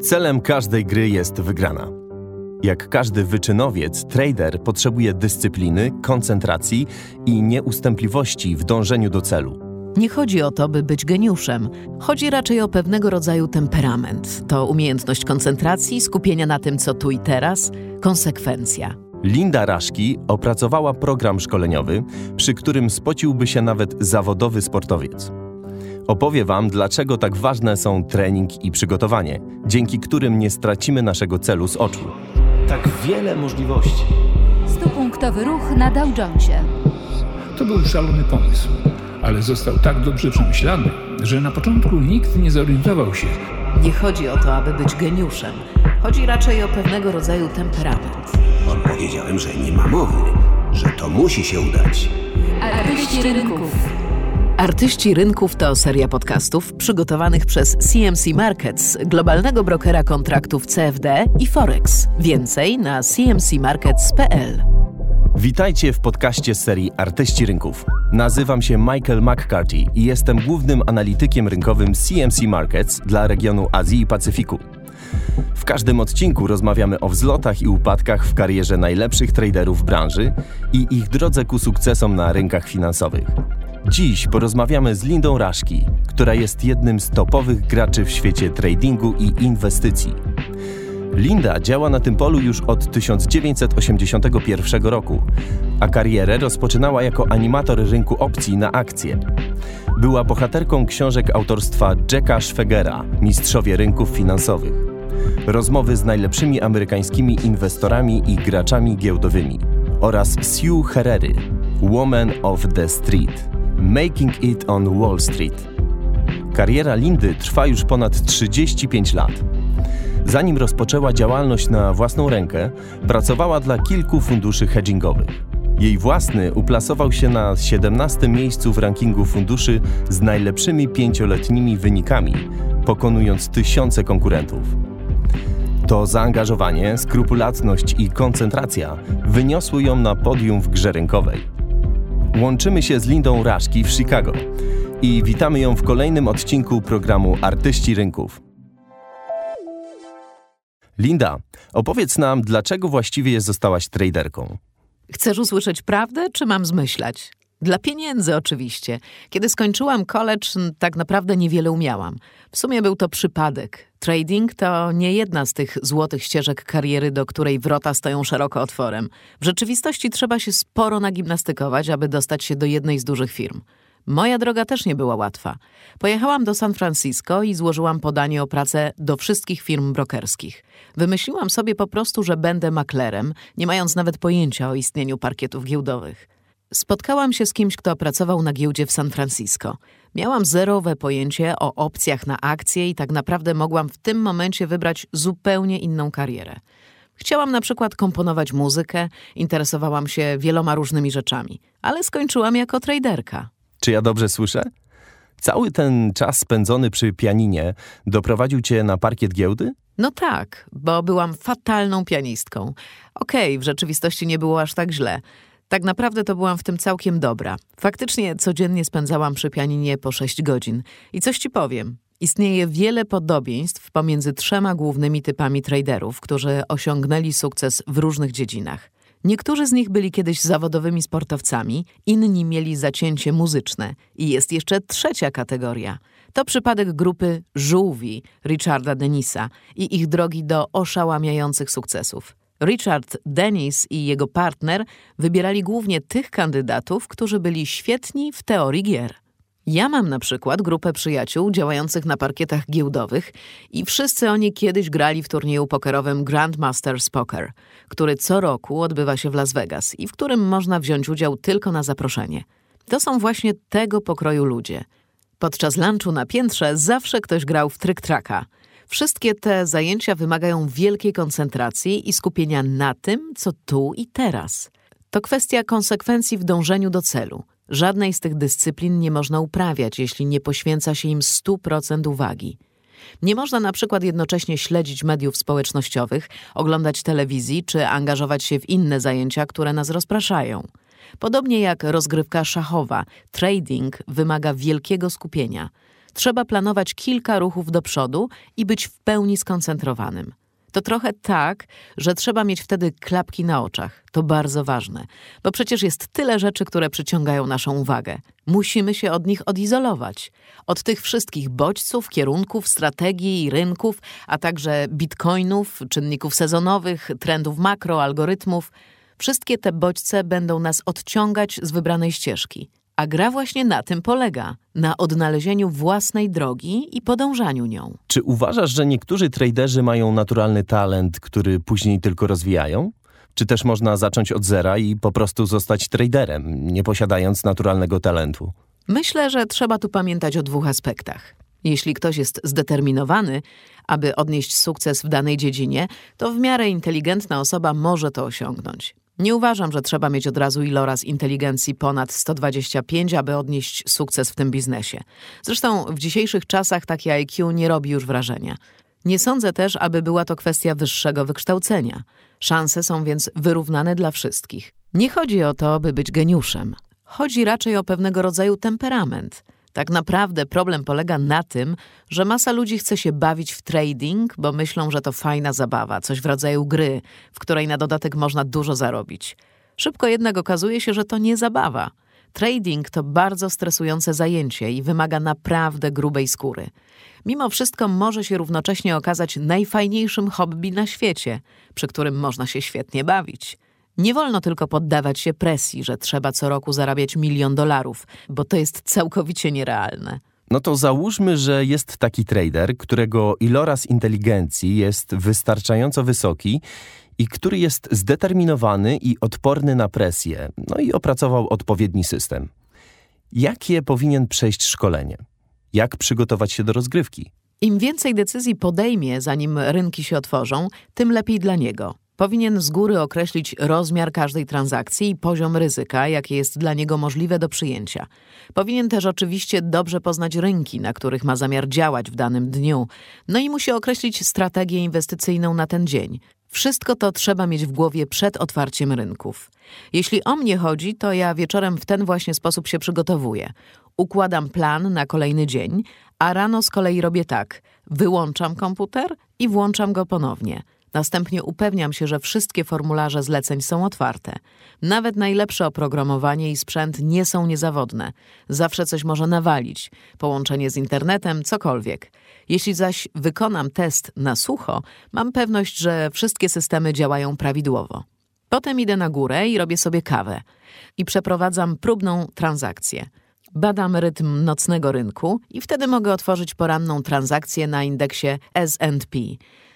Celem każdej gry jest wygrana. Jak każdy wyczynowiec, trader potrzebuje dyscypliny, koncentracji i nieustępliwości w dążeniu do celu. Nie chodzi o to, by być geniuszem. Chodzi raczej o pewnego rodzaju temperament. To umiejętność koncentracji, skupienia na tym, co tu i teraz, konsekwencja. Linda Raszki opracowała program szkoleniowy, przy którym spociłby się nawet zawodowy sportowiec. Opowie Wam, dlaczego tak ważne są trening i przygotowanie, dzięki którym nie stracimy naszego celu z oczu. Tak wiele możliwości. Stupunktowy ruch na Dow Jonesie. To był szalony pomysł, ale został tak dobrze przemyślany, że na początku nikt nie zorientował się. Nie chodzi o to, aby być geniuszem. Chodzi raczej o pewnego rodzaju temperament. Powiedziałem, że nie ma mowy, że to musi się udać. Artyści rynków. Artyści Rynków to seria podcastów przygotowanych przez CMC Markets, globalnego brokera kontraktów CFD i Forex. Więcej na cmcmarkets.pl. Witajcie w podcaście serii Artyści Rynków. Nazywam się Michael McCarthy i jestem głównym analitykiem rynkowym CMC Markets dla regionu Azji i Pacyfiku. W każdym odcinku rozmawiamy o wzlotach i upadkach w karierze najlepszych traderów branży i ich drodze ku sukcesom na rynkach finansowych. Dziś porozmawiamy z Lindą Raszki, która jest jednym z topowych graczy w świecie tradingu i inwestycji. Linda działa na tym polu już od 1981 roku, a karierę rozpoczynała jako animator rynku opcji na akcje. Była bohaterką książek autorstwa Jacka Schwegera Mistrzowie rynków finansowych. Rozmowy z najlepszymi amerykańskimi inwestorami i graczami giełdowymi oraz Sue Herery Woman of the Street Making It on Wall Street. Kariera Lindy trwa już ponad 35 lat. Zanim rozpoczęła działalność na własną rękę, pracowała dla kilku funduszy hedgingowych. Jej własny uplasował się na 17 miejscu w rankingu funduszy z najlepszymi pięcioletnimi wynikami, pokonując tysiące konkurentów. To zaangażowanie, skrupulatność i koncentracja wyniosły ją na podium w grze rynkowej. Łączymy się z Lindą Raszki w Chicago i witamy ją w kolejnym odcinku programu Artyści Rynków. Linda, opowiedz nam, dlaczego właściwie zostałaś traderką? Chcesz usłyszeć prawdę, czy mam zmyślać? Dla pieniędzy oczywiście. Kiedy skończyłam college, tak naprawdę niewiele umiałam. W sumie był to przypadek. Trading to nie jedna z tych złotych ścieżek kariery, do której wrota stoją szeroko otworem. W rzeczywistości trzeba się sporo nagimnastykować, aby dostać się do jednej z dużych firm. Moja droga też nie była łatwa. Pojechałam do San Francisco i złożyłam podanie o pracę do wszystkich firm brokerskich. Wymyśliłam sobie po prostu, że będę maklerem, nie mając nawet pojęcia o istnieniu parkietów giełdowych. Spotkałam się z kimś, kto pracował na giełdzie w San Francisco. Miałam zerowe pojęcie o opcjach na akcje i tak naprawdę mogłam w tym momencie wybrać zupełnie inną karierę. Chciałam na przykład komponować muzykę, interesowałam się wieloma różnymi rzeczami, ale skończyłam jako traderka. Czy ja dobrze słyszę? Cały ten czas spędzony przy pianinie doprowadził cię na parkiet giełdy? No tak, bo byłam fatalną pianistką. Okej, okay, w rzeczywistości nie było aż tak źle. Tak naprawdę to byłam w tym całkiem dobra. Faktycznie codziennie spędzałam przy pianinie po 6 godzin. I coś ci powiem. Istnieje wiele podobieństw pomiędzy trzema głównymi typami traderów, którzy osiągnęli sukces w różnych dziedzinach. Niektórzy z nich byli kiedyś zawodowymi sportowcami, inni mieli zacięcie muzyczne. I jest jeszcze trzecia kategoria. To przypadek grupy żółwi Richarda Denisa i ich drogi do oszałamiających sukcesów. Richard Dennis i jego partner wybierali głównie tych kandydatów, którzy byli świetni w teorii gier. Ja mam na przykład grupę przyjaciół działających na parkietach giełdowych i wszyscy oni kiedyś grali w turnieju pokerowym Grandmasters Poker, który co roku odbywa się w Las Vegas i w którym można wziąć udział tylko na zaproszenie. To są właśnie tego pokroju ludzie. Podczas lunchu na piętrze zawsze ktoś grał w tryk-traka – Wszystkie te zajęcia wymagają wielkiej koncentracji i skupienia na tym, co tu i teraz. To kwestia konsekwencji w dążeniu do celu. Żadnej z tych dyscyplin nie można uprawiać, jeśli nie poświęca się im 100% uwagi. Nie można na przykład jednocześnie śledzić mediów społecznościowych, oglądać telewizji czy angażować się w inne zajęcia, które nas rozpraszają. Podobnie jak rozgrywka szachowa, trading wymaga wielkiego skupienia – Trzeba planować kilka ruchów do przodu i być w pełni skoncentrowanym. To trochę tak, że trzeba mieć wtedy klapki na oczach. To bardzo ważne, bo przecież jest tyle rzeczy, które przyciągają naszą uwagę. Musimy się od nich odizolować. Od tych wszystkich bodźców, kierunków, strategii rynków, a także bitcoinów, czynników sezonowych, trendów makro, algorytmów. Wszystkie te bodźce będą nas odciągać z wybranej ścieżki. A gra właśnie na tym polega na odnalezieniu własnej drogi i podążaniu nią. Czy uważasz, że niektórzy traderzy mają naturalny talent, który później tylko rozwijają? Czy też można zacząć od zera i po prostu zostać traderem, nie posiadając naturalnego talentu? Myślę, że trzeba tu pamiętać o dwóch aspektach. Jeśli ktoś jest zdeterminowany, aby odnieść sukces w danej dziedzinie, to w miarę inteligentna osoba może to osiągnąć. Nie uważam, że trzeba mieć od razu iloraz inteligencji ponad 125, aby odnieść sukces w tym biznesie. Zresztą w dzisiejszych czasach takie IQ nie robi już wrażenia. Nie sądzę też, aby była to kwestia wyższego wykształcenia. Szanse są więc wyrównane dla wszystkich. Nie chodzi o to, by być geniuszem. Chodzi raczej o pewnego rodzaju temperament – tak naprawdę problem polega na tym, że masa ludzi chce się bawić w trading, bo myślą, że to fajna zabawa, coś w rodzaju gry, w której na dodatek można dużo zarobić. Szybko jednak okazuje się, że to nie zabawa. Trading to bardzo stresujące zajęcie i wymaga naprawdę grubej skóry. Mimo wszystko może się równocześnie okazać najfajniejszym hobby na świecie, przy którym można się świetnie bawić. Nie wolno tylko poddawać się presji, że trzeba co roku zarabiać milion dolarów, bo to jest całkowicie nierealne. No to załóżmy, że jest taki trader, którego iloraz inteligencji jest wystarczająco wysoki i który jest zdeterminowany i odporny na presję, no i opracował odpowiedni system. Jakie powinien przejść szkolenie? Jak przygotować się do rozgrywki? Im więcej decyzji podejmie, zanim rynki się otworzą, tym lepiej dla niego. Powinien z góry określić rozmiar każdej transakcji i poziom ryzyka, jakie jest dla niego możliwe do przyjęcia. Powinien też oczywiście dobrze poznać rynki, na których ma zamiar działać w danym dniu, no i musi określić strategię inwestycyjną na ten dzień. Wszystko to trzeba mieć w głowie przed otwarciem rynków. Jeśli o mnie chodzi, to ja wieczorem w ten właśnie sposób się przygotowuję. Układam plan na kolejny dzień, a rano z kolei robię tak: wyłączam komputer i włączam go ponownie. Następnie upewniam się, że wszystkie formularze zleceń są otwarte. Nawet najlepsze oprogramowanie i sprzęt nie są niezawodne. Zawsze coś może nawalić, połączenie z internetem, cokolwiek. Jeśli zaś wykonam test na sucho, mam pewność, że wszystkie systemy działają prawidłowo. Potem idę na górę i robię sobie kawę i przeprowadzam próbną transakcję. Badam rytm nocnego rynku i wtedy mogę otworzyć poranną transakcję na indeksie S&P.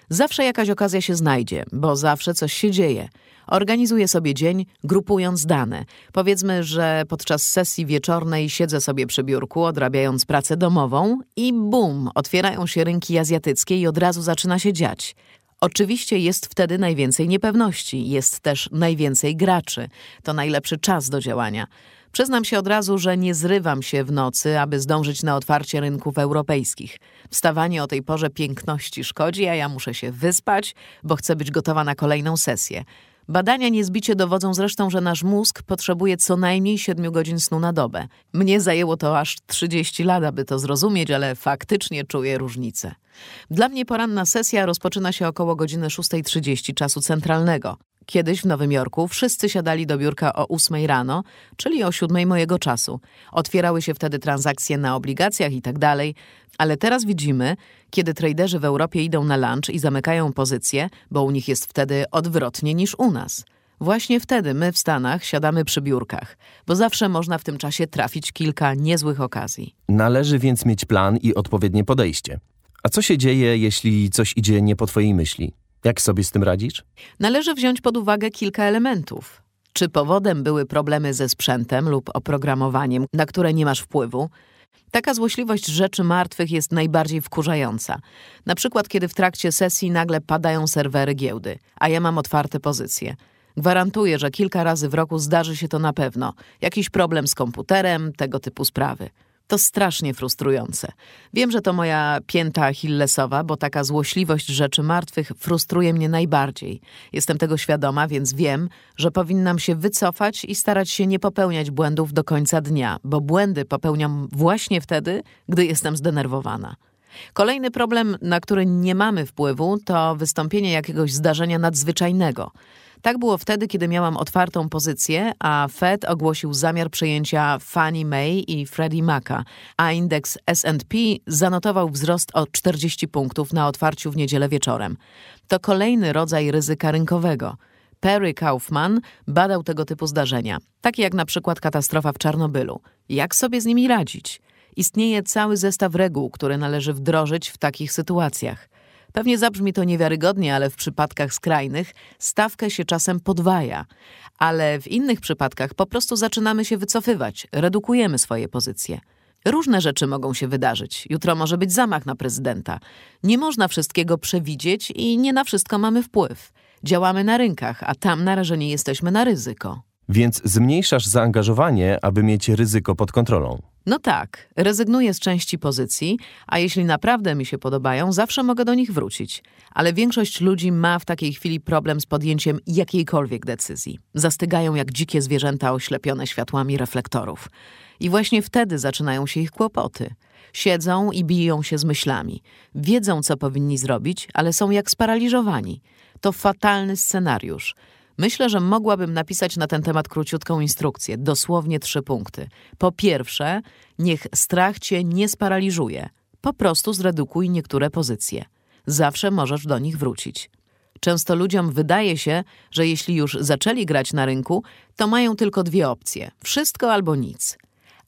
Zawsze jakaś okazja się znajdzie, bo zawsze coś się dzieje. Organizuję sobie dzień, grupując dane. Powiedzmy, że podczas sesji wieczornej siedzę sobie przy biurku, odrabiając pracę domową i bum, otwierają się rynki azjatyckie i od razu zaczyna się dziać. Oczywiście jest wtedy najwięcej niepewności, jest też najwięcej graczy. To najlepszy czas do działania. Przyznam się od razu, że nie zrywam się w nocy, aby zdążyć na otwarcie rynków europejskich. Wstawanie o tej porze piękności szkodzi, a ja muszę się wyspać, bo chcę być gotowa na kolejną sesję. Badania niezbicie dowodzą zresztą, że nasz mózg potrzebuje co najmniej 7 godzin snu na dobę. Mnie zajęło to aż 30 lat, aby to zrozumieć, ale faktycznie czuję różnicę. Dla mnie poranna sesja rozpoczyna się około godziny 6.30 czasu centralnego. Kiedyś w Nowym Jorku wszyscy siadali do biurka o 8 rano, czyli o 7 mojego czasu. Otwierały się wtedy transakcje na obligacjach i tak dalej, ale teraz widzimy, kiedy traderzy w Europie idą na lunch i zamykają pozycje, bo u nich jest wtedy odwrotnie niż u nas. Właśnie wtedy my w Stanach siadamy przy biurkach, bo zawsze można w tym czasie trafić kilka niezłych okazji. Należy więc mieć plan i odpowiednie podejście. A co się dzieje, jeśli coś idzie nie po twojej myśli? Jak sobie z tym radzisz? Należy wziąć pod uwagę kilka elementów. Czy powodem były problemy ze sprzętem lub oprogramowaniem, na które nie masz wpływu? Taka złośliwość rzeczy martwych jest najbardziej wkurzająca. Na przykład, kiedy w trakcie sesji nagle padają serwery giełdy, a ja mam otwarte pozycje. Gwarantuję, że kilka razy w roku zdarzy się to na pewno. Jakiś problem z komputerem, tego typu sprawy. To strasznie frustrujące. Wiem, że to moja pięta achillesowa, bo taka złośliwość rzeczy martwych frustruje mnie najbardziej. Jestem tego świadoma, więc wiem, że powinnam się wycofać i starać się nie popełniać błędów do końca dnia, bo błędy popełniam właśnie wtedy, gdy jestem zdenerwowana. Kolejny problem, na który nie mamy wpływu, to wystąpienie jakiegoś zdarzenia nadzwyczajnego. Tak było wtedy, kiedy miałam otwartą pozycję, a Fed ogłosił zamiar przejęcia Fannie Mae i Freddie Maca, a indeks S&P zanotował wzrost o 40 punktów na otwarciu w niedzielę wieczorem. To kolejny rodzaj ryzyka rynkowego. Perry Kaufman badał tego typu zdarzenia, takie jak na przykład katastrofa w Czarnobylu. Jak sobie z nimi radzić? Istnieje cały zestaw reguł, które należy wdrożyć w takich sytuacjach. Pewnie zabrzmi to niewiarygodnie, ale w przypadkach skrajnych stawkę się czasem podwaja, ale w innych przypadkach po prostu zaczynamy się wycofywać, redukujemy swoje pozycje. Różne rzeczy mogą się wydarzyć. Jutro może być zamach na prezydenta. Nie można wszystkiego przewidzieć i nie na wszystko mamy wpływ. Działamy na rynkach, a tam narażeni jesteśmy na ryzyko. Więc zmniejszasz zaangażowanie, aby mieć ryzyko pod kontrolą. No tak, rezygnuję z części pozycji, a jeśli naprawdę mi się podobają, zawsze mogę do nich wrócić. Ale większość ludzi ma w takiej chwili problem z podjęciem jakiejkolwiek decyzji. Zastygają jak dzikie zwierzęta oślepione światłami reflektorów. I właśnie wtedy zaczynają się ich kłopoty. Siedzą i biją się z myślami. Wiedzą, co powinni zrobić, ale są jak sparaliżowani. To fatalny scenariusz. Myślę, że mogłabym napisać na ten temat króciutką instrukcję, dosłownie trzy punkty. Po pierwsze, niech strach cię nie sparaliżuje. Po prostu zredukuj niektóre pozycje. Zawsze możesz do nich wrócić. Często ludziom wydaje się, że jeśli już zaczęli grać na rynku, to mają tylko dwie opcje: wszystko albo nic.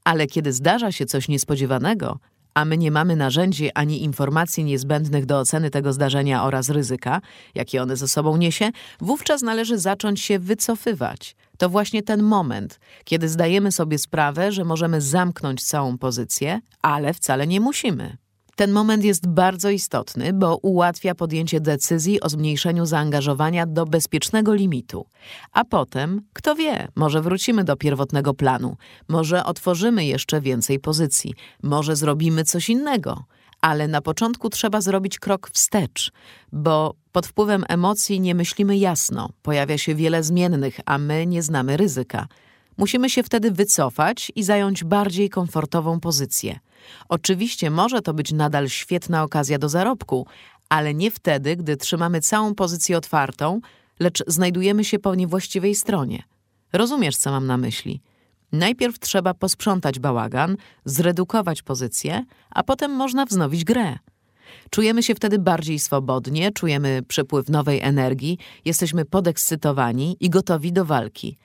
Ale kiedy zdarza się coś niespodziewanego, a my nie mamy narzędzi ani informacji niezbędnych do oceny tego zdarzenia oraz ryzyka, jakie one ze sobą niesie, wówczas należy zacząć się wycofywać. To właśnie ten moment, kiedy zdajemy sobie sprawę, że możemy zamknąć całą pozycję, ale wcale nie musimy. Ten moment jest bardzo istotny, bo ułatwia podjęcie decyzji o zmniejszeniu zaangażowania do bezpiecznego limitu. A potem, kto wie, może wrócimy do pierwotnego planu, może otworzymy jeszcze więcej pozycji, może zrobimy coś innego. Ale na początku trzeba zrobić krok wstecz, bo pod wpływem emocji nie myślimy jasno, pojawia się wiele zmiennych, a my nie znamy ryzyka. Musimy się wtedy wycofać i zająć bardziej komfortową pozycję. Oczywiście może to być nadal świetna okazja do zarobku, ale nie wtedy, gdy trzymamy całą pozycję otwartą, lecz znajdujemy się po niewłaściwej stronie. Rozumiesz, co mam na myśli? Najpierw trzeba posprzątać bałagan, zredukować pozycję, a potem można wznowić grę. Czujemy się wtedy bardziej swobodnie, czujemy przepływ nowej energii, jesteśmy podekscytowani i gotowi do walki.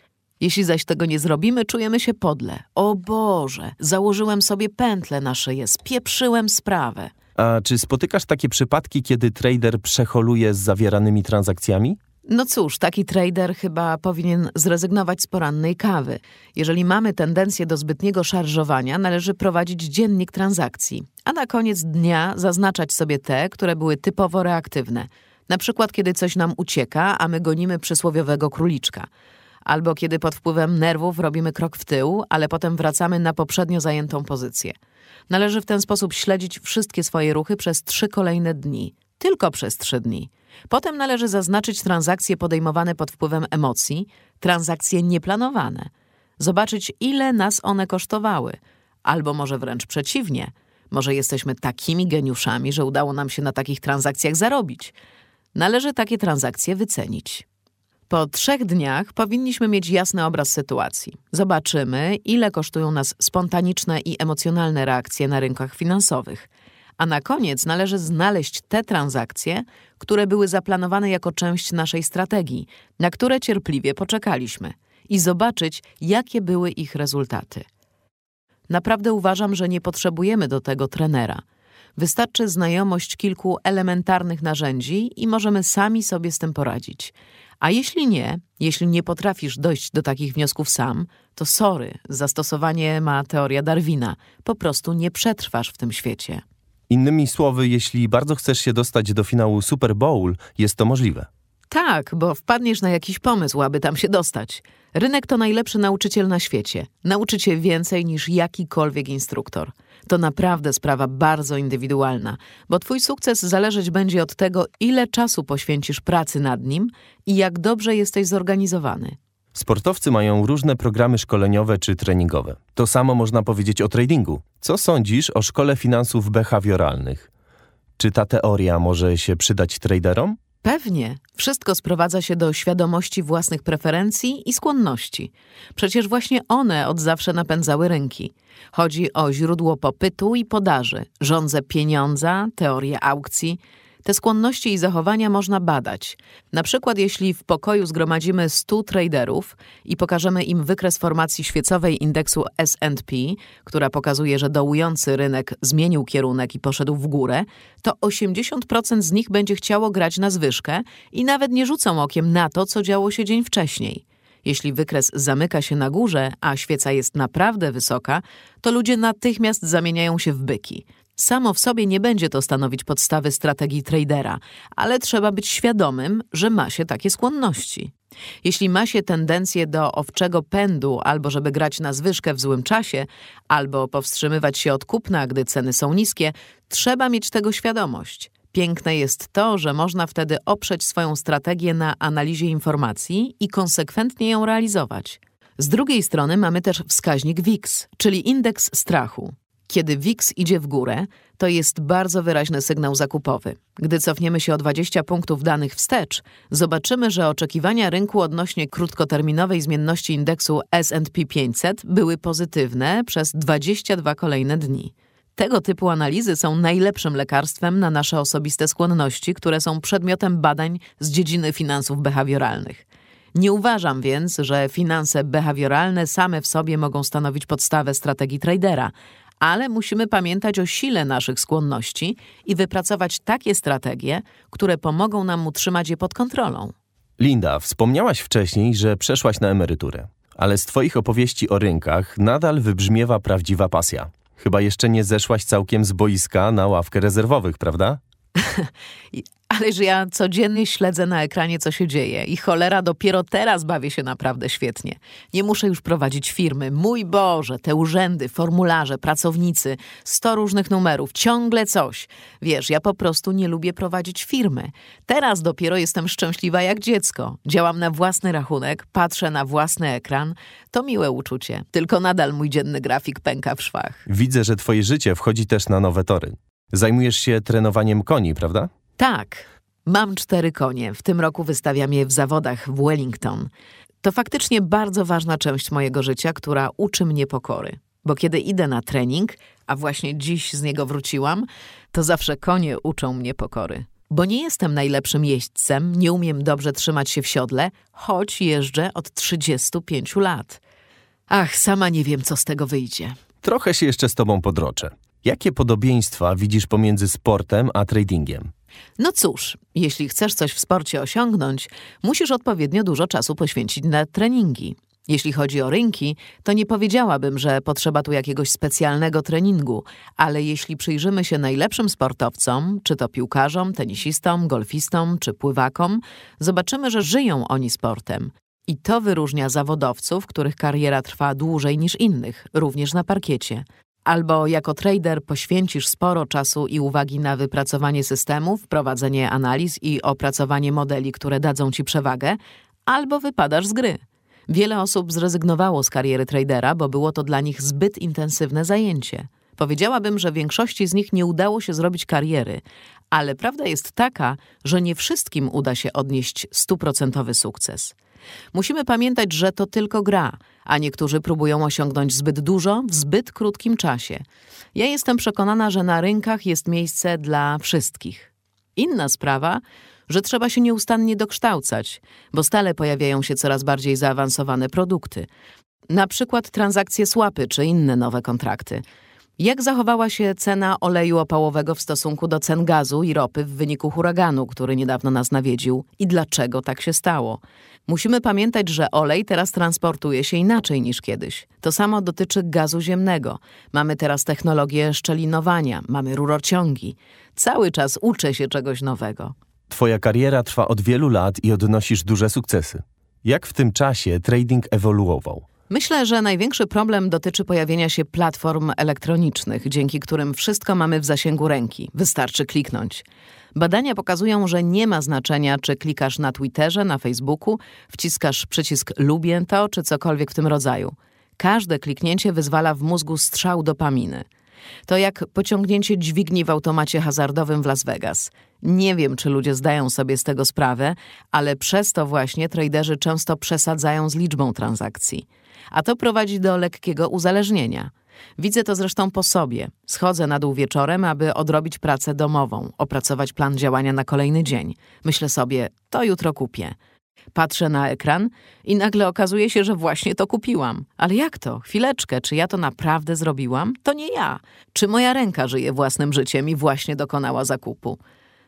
Jeśli zaś tego nie zrobimy, czujemy się podle. O Boże, założyłem sobie pętlę na szyję, spieprzyłem sprawę. A czy spotykasz takie przypadki, kiedy trader przeholuje z zawieranymi transakcjami? No cóż, taki trader chyba powinien zrezygnować z porannej kawy. Jeżeli mamy tendencję do zbytniego szarżowania, należy prowadzić dziennik transakcji, a na koniec dnia zaznaczać sobie te, które były typowo reaktywne. Na przykład, kiedy coś nam ucieka, a my gonimy przysłowiowego króliczka albo kiedy pod wpływem nerwów robimy krok w tył, ale potem wracamy na poprzednio zajętą pozycję. Należy w ten sposób śledzić wszystkie swoje ruchy przez trzy kolejne dni. Tylko przez trzy dni. Potem należy zaznaczyć transakcje podejmowane pod wpływem emocji, transakcje nieplanowane. Zobaczyć, ile nas one kosztowały. Albo może wręcz przeciwnie. Może jesteśmy takimi geniuszami, że udało nam się na takich transakcjach zarobić. Należy takie transakcje wycenić. Po trzech dniach powinniśmy mieć jasny obraz sytuacji. Zobaczymy, ile kosztują nas spontaniczne i emocjonalne reakcje na rynkach finansowych. A na koniec należy znaleźć te transakcje, które były zaplanowane jako część naszej strategii, na które cierpliwie poczekaliśmy, i zobaczyć, jakie były ich rezultaty. Naprawdę uważam, że nie potrzebujemy do tego trenera. Wystarczy znajomość kilku elementarnych narzędzi i możemy sami sobie z tym poradzić. A jeśli nie, jeśli nie potrafisz dojść do takich wniosków sam, to sorry, zastosowanie ma teoria Darwina. Po prostu nie przetrwasz w tym świecie. Innymi słowy, jeśli bardzo chcesz się dostać do finału Super Bowl, jest to możliwe. Tak, bo wpadniesz na jakiś pomysł, aby tam się dostać. Rynek to najlepszy nauczyciel na świecie. Nauczy cię więcej niż jakikolwiek instruktor. To naprawdę sprawa bardzo indywidualna, bo twój sukces zależeć będzie od tego, ile czasu poświęcisz pracy nad nim i jak dobrze jesteś zorganizowany. Sportowcy mają różne programy szkoleniowe czy treningowe. To samo można powiedzieć o tradingu. Co sądzisz o szkole finansów behawioralnych? Czy ta teoria może się przydać traderom? Pewnie. Wszystko sprowadza się do świadomości własnych preferencji i skłonności. Przecież właśnie one od zawsze napędzały rynki. Chodzi o źródło popytu i podaży, rządze pieniądza, teorię aukcji. Te skłonności i zachowania można badać. Na przykład, jeśli w pokoju zgromadzimy 100 traderów i pokażemy im wykres formacji świecowej indeksu SP, która pokazuje, że dołujący rynek zmienił kierunek i poszedł w górę, to 80% z nich będzie chciało grać na zwyżkę i nawet nie rzucą okiem na to, co działo się dzień wcześniej. Jeśli wykres zamyka się na górze, a świeca jest naprawdę wysoka, to ludzie natychmiast zamieniają się w byki. Samo w sobie nie będzie to stanowić podstawy strategii tradera, ale trzeba być świadomym, że ma się takie skłonności. Jeśli ma się tendencję do owczego pędu, albo żeby grać na zwyżkę w złym czasie, albo powstrzymywać się od kupna, gdy ceny są niskie, trzeba mieć tego świadomość. Piękne jest to, że można wtedy oprzeć swoją strategię na analizie informacji i konsekwentnie ją realizować. Z drugiej strony mamy też wskaźnik VIX, czyli indeks strachu. Kiedy VIX idzie w górę, to jest bardzo wyraźny sygnał zakupowy. Gdy cofniemy się o 20 punktów danych wstecz, zobaczymy, że oczekiwania rynku odnośnie krótkoterminowej zmienności indeksu S&P 500 były pozytywne przez 22 kolejne dni. Tego typu analizy są najlepszym lekarstwem na nasze osobiste skłonności, które są przedmiotem badań z dziedziny finansów behawioralnych. Nie uważam więc, że finanse behawioralne same w sobie mogą stanowić podstawę strategii tradera, ale musimy pamiętać o sile naszych skłonności i wypracować takie strategie, które pomogą nam utrzymać je pod kontrolą. Linda, wspomniałaś wcześniej, że przeszłaś na emeryturę, ale z Twoich opowieści o rynkach nadal wybrzmiewa prawdziwa pasja. Chyba jeszcze nie zeszłaś całkiem z boiska na ławkę rezerwowych, prawda? Ale że ja codziennie śledzę na ekranie, co się dzieje i cholera, dopiero teraz bawię się naprawdę świetnie. Nie muszę już prowadzić firmy. Mój Boże, te urzędy, formularze, pracownicy, sto różnych numerów, ciągle coś. Wiesz, ja po prostu nie lubię prowadzić firmy. Teraz dopiero jestem szczęśliwa jak dziecko. Działam na własny rachunek, patrzę na własny ekran. To miłe uczucie. Tylko nadal mój dzienny grafik pęka w szwach. Widzę, że Twoje życie wchodzi też na nowe tory. Zajmujesz się trenowaniem koni, prawda? Tak, mam cztery konie. W tym roku wystawiam je w zawodach w Wellington. To faktycznie bardzo ważna część mojego życia, która uczy mnie pokory. Bo kiedy idę na trening, a właśnie dziś z niego wróciłam, to zawsze konie uczą mnie pokory. Bo nie jestem najlepszym jeźdźcem, nie umiem dobrze trzymać się w siodle, choć jeżdżę od 35 lat. Ach, sama nie wiem, co z tego wyjdzie. Trochę się jeszcze z Tobą podroczę. Jakie podobieństwa widzisz pomiędzy sportem a tradingiem? No cóż, jeśli chcesz coś w sporcie osiągnąć, musisz odpowiednio dużo czasu poświęcić na treningi. Jeśli chodzi o rynki, to nie powiedziałabym, że potrzeba tu jakiegoś specjalnego treningu, ale jeśli przyjrzymy się najlepszym sportowcom, czy to piłkarzom, tenisistom, golfistom czy pływakom, zobaczymy, że żyją oni sportem. I to wyróżnia zawodowców, których kariera trwa dłużej niż innych, również na parkiecie. Albo jako trader poświęcisz sporo czasu i uwagi na wypracowanie systemów, prowadzenie analiz i opracowanie modeli, które dadzą ci przewagę, albo wypadasz z gry. Wiele osób zrezygnowało z kariery tradera, bo było to dla nich zbyt intensywne zajęcie. Powiedziałabym, że większości z nich nie udało się zrobić kariery, ale prawda jest taka, że nie wszystkim uda się odnieść stuprocentowy sukces. Musimy pamiętać, że to tylko gra, a niektórzy próbują osiągnąć zbyt dużo w zbyt krótkim czasie. Ja jestem przekonana, że na rynkach jest miejsce dla wszystkich. Inna sprawa, że trzeba się nieustannie dokształcać, bo stale pojawiają się coraz bardziej zaawansowane produkty. Na przykład transakcje słapy czy inne nowe kontrakty. Jak zachowała się cena oleju opałowego w stosunku do cen gazu i ropy w wyniku huraganu, który niedawno nas nawiedził i dlaczego tak się stało? Musimy pamiętać, że olej teraz transportuje się inaczej niż kiedyś. To samo dotyczy gazu ziemnego. Mamy teraz technologię szczelinowania, mamy rurociągi. Cały czas uczę się czegoś nowego. Twoja kariera trwa od wielu lat i odnosisz duże sukcesy. Jak w tym czasie trading ewoluował? Myślę, że największy problem dotyczy pojawienia się platform elektronicznych, dzięki którym wszystko mamy w zasięgu ręki. Wystarczy kliknąć. Badania pokazują, że nie ma znaczenia, czy klikasz na Twitterze, na Facebooku, wciskasz przycisk lubię to, czy cokolwiek w tym rodzaju. Każde kliknięcie wyzwala w mózgu strzał dopaminy. To jak pociągnięcie dźwigni w automacie hazardowym w Las Vegas. Nie wiem, czy ludzie zdają sobie z tego sprawę, ale przez to właśnie traderzy często przesadzają z liczbą transakcji. A to prowadzi do lekkiego uzależnienia. Widzę to zresztą po sobie. Schodzę na dół wieczorem, aby odrobić pracę domową, opracować plan działania na kolejny dzień. Myślę sobie, to jutro kupię. Patrzę na ekran i nagle okazuje się, że właśnie to kupiłam. Ale jak to? Chwileczkę, czy ja to naprawdę zrobiłam? To nie ja. Czy moja ręka żyje własnym życiem i właśnie dokonała zakupu?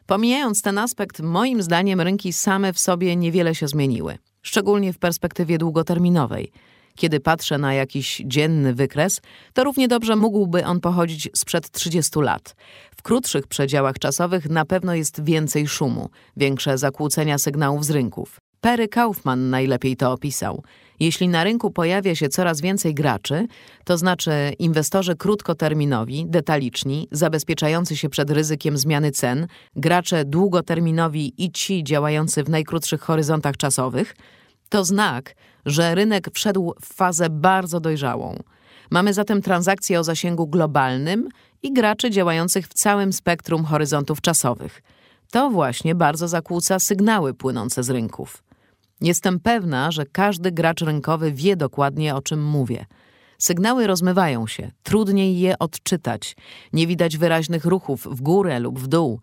Pomijając ten aspekt, moim zdaniem rynki same w sobie niewiele się zmieniły, szczególnie w perspektywie długoterminowej. Kiedy patrzę na jakiś dzienny wykres, to równie dobrze mógłby on pochodzić sprzed 30 lat. W krótszych przedziałach czasowych na pewno jest więcej szumu, większe zakłócenia sygnałów z rynków. Perry Kaufman najlepiej to opisał. Jeśli na rynku pojawia się coraz więcej graczy, to znaczy inwestorzy krótkoterminowi, detaliczni, zabezpieczający się przed ryzykiem zmiany cen, gracze długoterminowi i ci działający w najkrótszych horyzontach czasowych, to znak, że rynek wszedł w fazę bardzo dojrzałą. Mamy zatem transakcje o zasięgu globalnym i graczy działających w całym spektrum horyzontów czasowych. To właśnie bardzo zakłóca sygnały płynące z rynków. Jestem pewna, że każdy gracz rynkowy wie dokładnie o czym mówię. Sygnały rozmywają się, trudniej je odczytać, nie widać wyraźnych ruchów w górę lub w dół.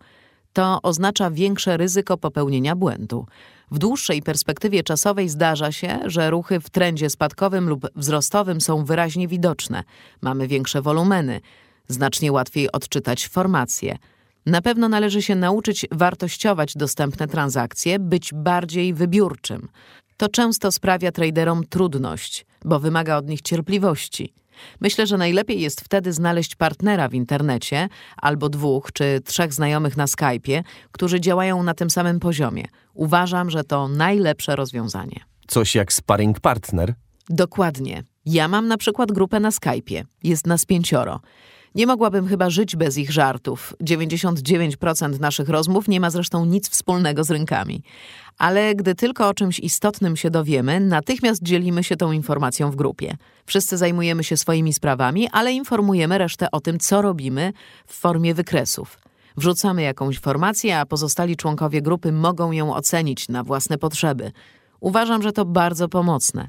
To oznacza większe ryzyko popełnienia błędu. W dłuższej perspektywie czasowej zdarza się, że ruchy w trendzie spadkowym lub wzrostowym są wyraźnie widoczne. Mamy większe wolumeny, znacznie łatwiej odczytać formacje. Na pewno należy się nauczyć wartościować dostępne transakcje, być bardziej wybiórczym. To często sprawia traderom trudność, bo wymaga od nich cierpliwości. Myślę, że najlepiej jest wtedy znaleźć partnera w internecie albo dwóch czy trzech znajomych na Skype'ie, którzy działają na tym samym poziomie. Uważam, że to najlepsze rozwiązanie. Coś jak sparring partner? Dokładnie. Ja mam na przykład grupę na Skype'ie. Jest nas pięcioro. Nie mogłabym chyba żyć bez ich żartów. 99% naszych rozmów nie ma zresztą nic wspólnego z rynkami. Ale gdy tylko o czymś istotnym się dowiemy, natychmiast dzielimy się tą informacją w grupie. Wszyscy zajmujemy się swoimi sprawami, ale informujemy resztę o tym, co robimy w formie wykresów. Wrzucamy jakąś formację, a pozostali członkowie grupy mogą ją ocenić na własne potrzeby. Uważam, że to bardzo pomocne.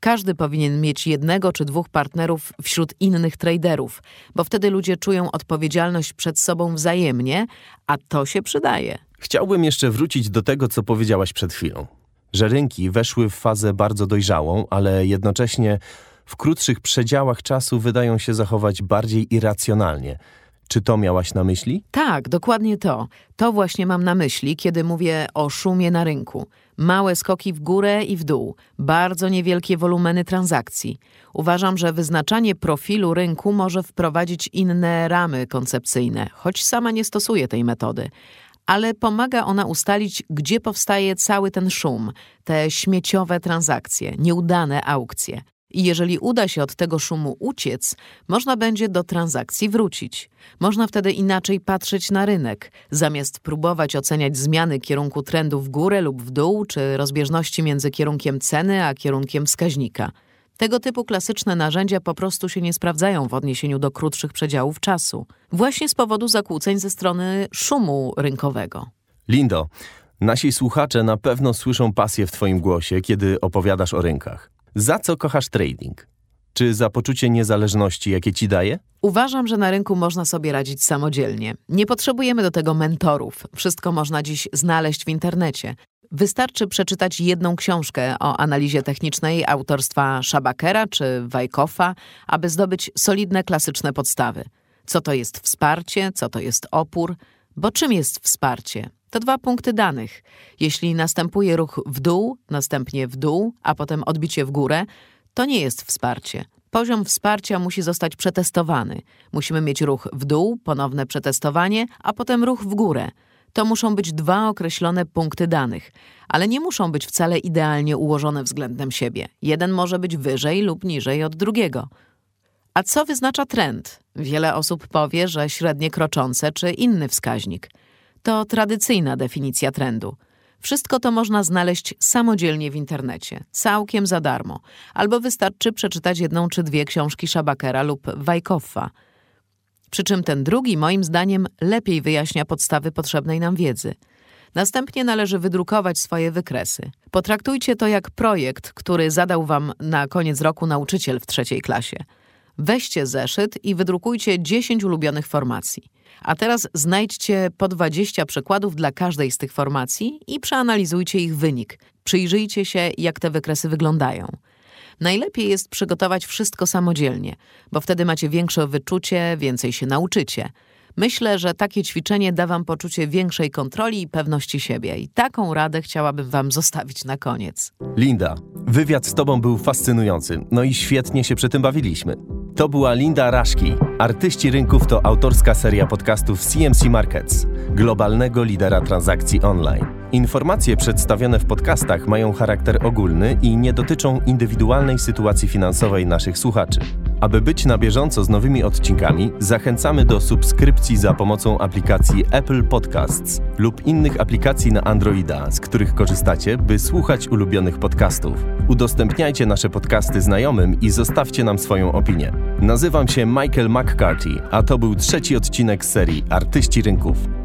Każdy powinien mieć jednego czy dwóch partnerów wśród innych traderów, bo wtedy ludzie czują odpowiedzialność przed sobą wzajemnie, a to się przydaje. Chciałbym jeszcze wrócić do tego, co powiedziałaś przed chwilą. Że rynki weszły w fazę bardzo dojrzałą, ale jednocześnie w krótszych przedziałach czasu wydają się zachować bardziej irracjonalnie. Czy to miałaś na myśli? Tak, dokładnie to. To właśnie mam na myśli, kiedy mówię o szumie na rynku. Małe skoki w górę i w dół, bardzo niewielkie wolumeny transakcji. Uważam, że wyznaczanie profilu rynku może wprowadzić inne ramy koncepcyjne, choć sama nie stosuję tej metody. Ale pomaga ona ustalić, gdzie powstaje cały ten szum, te śmieciowe transakcje, nieudane aukcje. I jeżeli uda się od tego szumu uciec, można będzie do transakcji wrócić. Można wtedy inaczej patrzeć na rynek, zamiast próbować oceniać zmiany kierunku trendu w górę lub w dół, czy rozbieżności między kierunkiem ceny a kierunkiem wskaźnika. Tego typu klasyczne narzędzia po prostu się nie sprawdzają w odniesieniu do krótszych przedziałów czasu, właśnie z powodu zakłóceń ze strony szumu rynkowego. Lindo, nasi słuchacze na pewno słyszą pasję w Twoim głosie, kiedy opowiadasz o rynkach. Za co kochasz trading? Czy za poczucie niezależności, jakie ci daje? Uważam, że na rynku można sobie radzić samodzielnie. Nie potrzebujemy do tego mentorów. Wszystko można dziś znaleźć w internecie. Wystarczy przeczytać jedną książkę o analizie technicznej autorstwa Szabakera czy Wajkofa, aby zdobyć solidne klasyczne podstawy. Co to jest wsparcie, co to jest opór, bo czym jest wsparcie? To dwa punkty danych. Jeśli następuje ruch w dół, następnie w dół, a potem odbicie w górę, to nie jest wsparcie. Poziom wsparcia musi zostać przetestowany. Musimy mieć ruch w dół, ponowne przetestowanie, a potem ruch w górę. To muszą być dwa określone punkty danych, ale nie muszą być wcale idealnie ułożone względem siebie. Jeden może być wyżej lub niżej od drugiego. A co wyznacza trend? Wiele osób powie, że średnie kroczące czy inny wskaźnik. To tradycyjna definicja trendu. Wszystko to można znaleźć samodzielnie w internecie, całkiem za darmo, albo wystarczy przeczytać jedną czy dwie książki Szabakera lub Wajkoffa. Przy czym ten drugi, moim zdaniem, lepiej wyjaśnia podstawy potrzebnej nam wiedzy. Następnie należy wydrukować swoje wykresy. Potraktujcie to jak projekt, który zadał wam na koniec roku nauczyciel w trzeciej klasie. Weźcie zeszyt i wydrukujcie 10 ulubionych formacji. A teraz znajdźcie po 20 przykładów dla każdej z tych formacji i przeanalizujcie ich wynik. Przyjrzyjcie się, jak te wykresy wyglądają. Najlepiej jest przygotować wszystko samodzielnie, bo wtedy macie większe wyczucie, więcej się nauczycie. Myślę, że takie ćwiczenie da Wam poczucie większej kontroli i pewności siebie, i taką radę chciałabym Wam zostawić na koniec. Linda, wywiad z Tobą był fascynujący, no i świetnie się przy tym bawiliśmy. To była Linda Raszki. Artyści Rynków to autorska seria podcastów CMC Markets, globalnego lidera transakcji online. Informacje przedstawione w podcastach mają charakter ogólny i nie dotyczą indywidualnej sytuacji finansowej naszych słuchaczy. Aby być na bieżąco z nowymi odcinkami, zachęcamy do subskrypcji za pomocą aplikacji Apple Podcasts lub innych aplikacji na Androida, z których korzystacie, by słuchać ulubionych podcastów. Udostępniajcie nasze podcasty znajomym i zostawcie nam swoją opinię. Nazywam się Michael McCarthy, a to był trzeci odcinek serii Artyści Rynków.